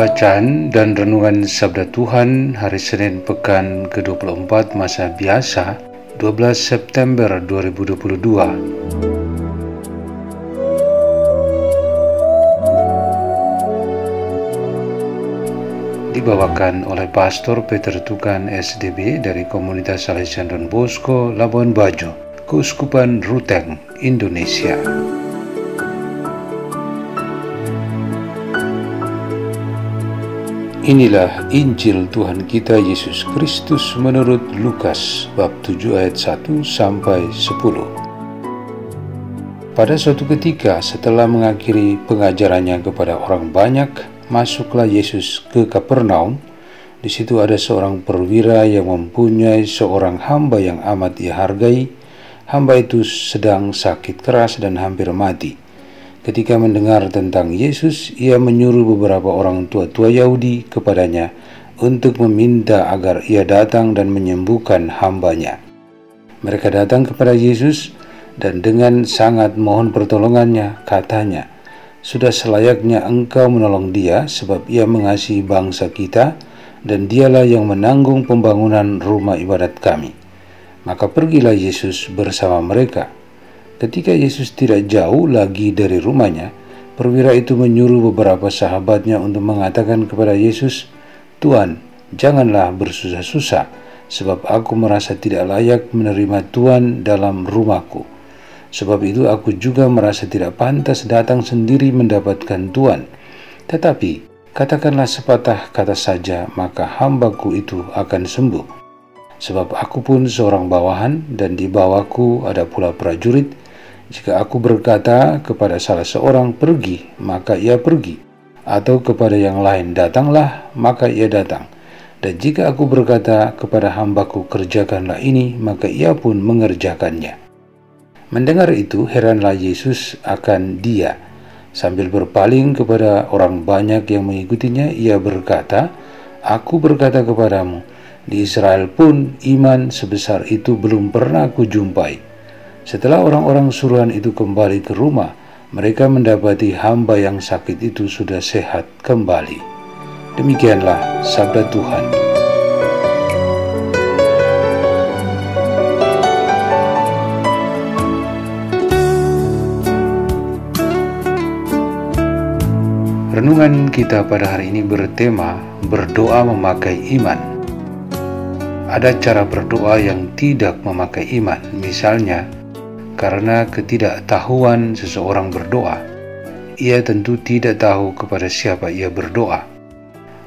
Bacaan dan Renungan Sabda Tuhan hari Senin Pekan ke-24 Masa Biasa 12 September 2022 Dibawakan oleh Pastor Peter Tukan SDB dari Komunitas Salesian Don Bosco, Labuan Bajo, Keuskupan Ruteng, Indonesia. Inilah Injil Tuhan kita Yesus Kristus menurut Lukas bab 7 ayat 1 sampai 10. Pada suatu ketika setelah mengakhiri pengajarannya kepada orang banyak, masuklah Yesus ke Kapernaum. Di situ ada seorang perwira yang mempunyai seorang hamba yang amat ia hargai. Hamba itu sedang sakit keras dan hampir mati. Ketika mendengar tentang Yesus, ia menyuruh beberapa orang tua-tua Yahudi kepadanya untuk meminta agar ia datang dan menyembuhkan hambanya. Mereka datang kepada Yesus dan dengan sangat mohon pertolongannya, katanya, Sudah selayaknya engkau menolong dia sebab ia mengasihi bangsa kita dan dialah yang menanggung pembangunan rumah ibadat kami. Maka pergilah Yesus bersama mereka Ketika Yesus tidak jauh lagi dari rumahnya, perwira itu menyuruh beberapa sahabatnya untuk mengatakan kepada Yesus, "Tuhan, janganlah bersusah-susah, sebab aku merasa tidak layak menerima Tuhan dalam rumahku. Sebab itu aku juga merasa tidak pantas datang sendiri mendapatkan Tuhan. Tetapi katakanlah sepatah kata saja, maka hambaku itu akan sembuh." Sebab aku pun seorang bawahan dan di bawahku ada pula prajurit jika aku berkata kepada salah seorang pergi, maka ia pergi, atau kepada yang lain datanglah, maka ia datang. Dan jika aku berkata kepada hambaku kerjakanlah ini, maka ia pun mengerjakannya. Mendengar itu, heranlah Yesus akan dia. Sambil berpaling kepada orang banyak yang mengikutinya, ia berkata, Aku berkata kepadamu, di Israel pun iman sebesar itu belum pernah kujumpai. Setelah orang-orang suruhan itu kembali ke rumah, mereka mendapati hamba yang sakit itu sudah sehat kembali. Demikianlah sabda Tuhan. Renungan kita pada hari ini bertema berdoa memakai iman. Ada cara berdoa yang tidak memakai iman, misalnya karena ketidaktahuan seseorang berdoa, ia tentu tidak tahu kepada siapa ia berdoa.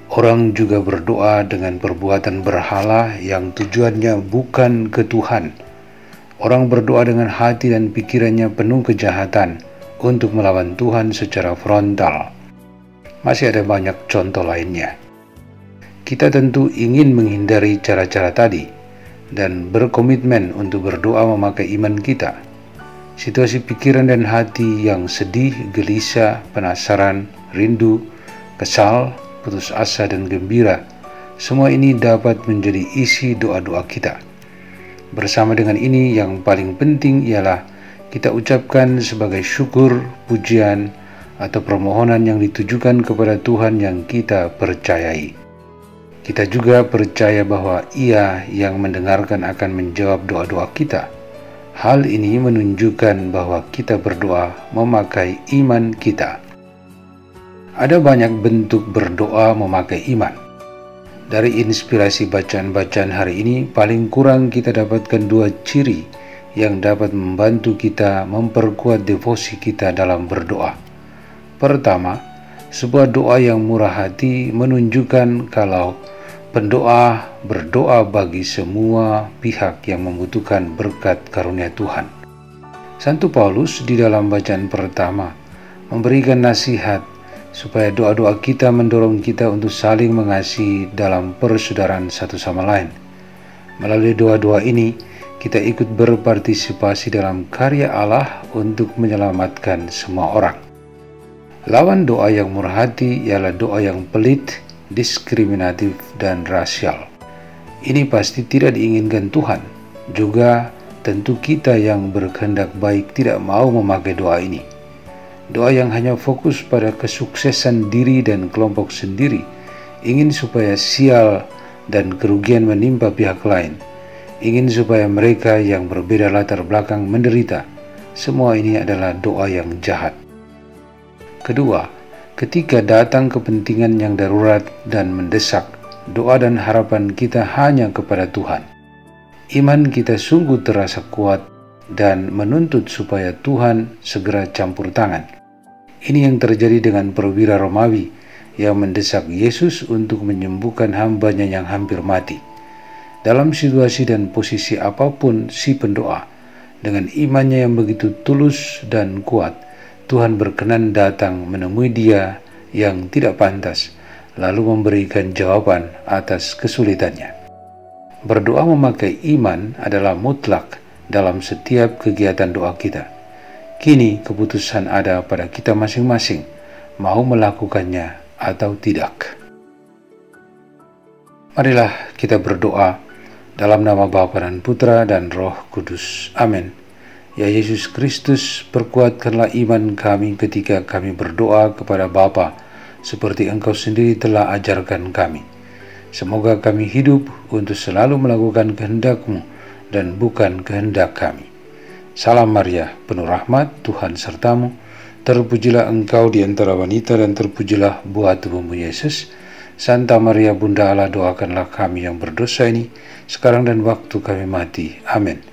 Orang juga berdoa dengan perbuatan berhala yang tujuannya bukan ke Tuhan. Orang berdoa dengan hati dan pikirannya penuh kejahatan untuk melawan Tuhan secara frontal. Masih ada banyak contoh lainnya. Kita tentu ingin menghindari cara-cara tadi dan berkomitmen untuk berdoa memakai iman kita Situasi pikiran dan hati yang sedih, gelisah, penasaran, rindu, kesal, putus asa, dan gembira, semua ini dapat menjadi isi doa-doa kita. Bersama dengan ini, yang paling penting ialah kita ucapkan sebagai syukur, pujian, atau permohonan yang ditujukan kepada Tuhan yang kita percayai. Kita juga percaya bahwa Ia yang mendengarkan akan menjawab doa-doa kita Hal ini menunjukkan bahwa kita berdoa memakai iman kita. Ada banyak bentuk berdoa memakai iman. Dari inspirasi bacaan-bacaan hari ini, paling kurang kita dapatkan dua ciri yang dapat membantu kita memperkuat devosi kita dalam berdoa. Pertama, sebuah doa yang murah hati menunjukkan kalau Pendoa berdoa bagi semua pihak yang membutuhkan berkat karunia Tuhan. Santo Paulus di dalam bacaan pertama memberikan nasihat supaya doa-doa kita mendorong kita untuk saling mengasihi dalam persaudaraan satu sama lain. Melalui doa-doa ini, kita ikut berpartisipasi dalam karya Allah untuk menyelamatkan semua orang. Lawan doa yang murah hati ialah doa yang pelit, diskriminatif, dan rasial. Ini pasti tidak diinginkan Tuhan. Juga tentu kita yang berkehendak baik tidak mau memakai doa ini. Doa yang hanya fokus pada kesuksesan diri dan kelompok sendiri, ingin supaya sial dan kerugian menimpa pihak lain, ingin supaya mereka yang berbeda latar belakang menderita. Semua ini adalah doa yang jahat. Kedua, ketika datang kepentingan yang darurat dan mendesak, doa dan harapan kita hanya kepada Tuhan iman kita sungguh terasa kuat dan menuntut supaya Tuhan segera campur tangan. Ini yang terjadi dengan perwira Romawi yang mendesak Yesus untuk menyembuhkan hambanya yang hampir mati. Dalam situasi dan posisi apa pun si pendoa, dengan imannya yang begitu tulus dan kuat, Tuhan berkenan datang menemui dia yang tidak pantas, lalu memberikan jawaban atas kesulitannya. Berdoa memakai iman adalah mutlak dalam setiap kegiatan doa kita. Kini keputusan ada pada kita masing-masing, mau melakukannya atau tidak. Marilah kita berdoa dalam nama Bapa dan Putra dan Roh Kudus. Amin. Ya Yesus Kristus, perkuatkanlah iman kami ketika kami berdoa kepada Bapa, seperti Engkau sendiri telah ajarkan kami. Semoga kami hidup untuk selalu melakukan kehendak-Mu dan bukan kehendak kami. Salam Maria, penuh rahmat, Tuhan sertamu. Terpujilah engkau di antara wanita dan terpujilah buah tubuhmu Yesus. Santa Maria Bunda Allah doakanlah kami yang berdosa ini, sekarang dan waktu kami mati. Amin.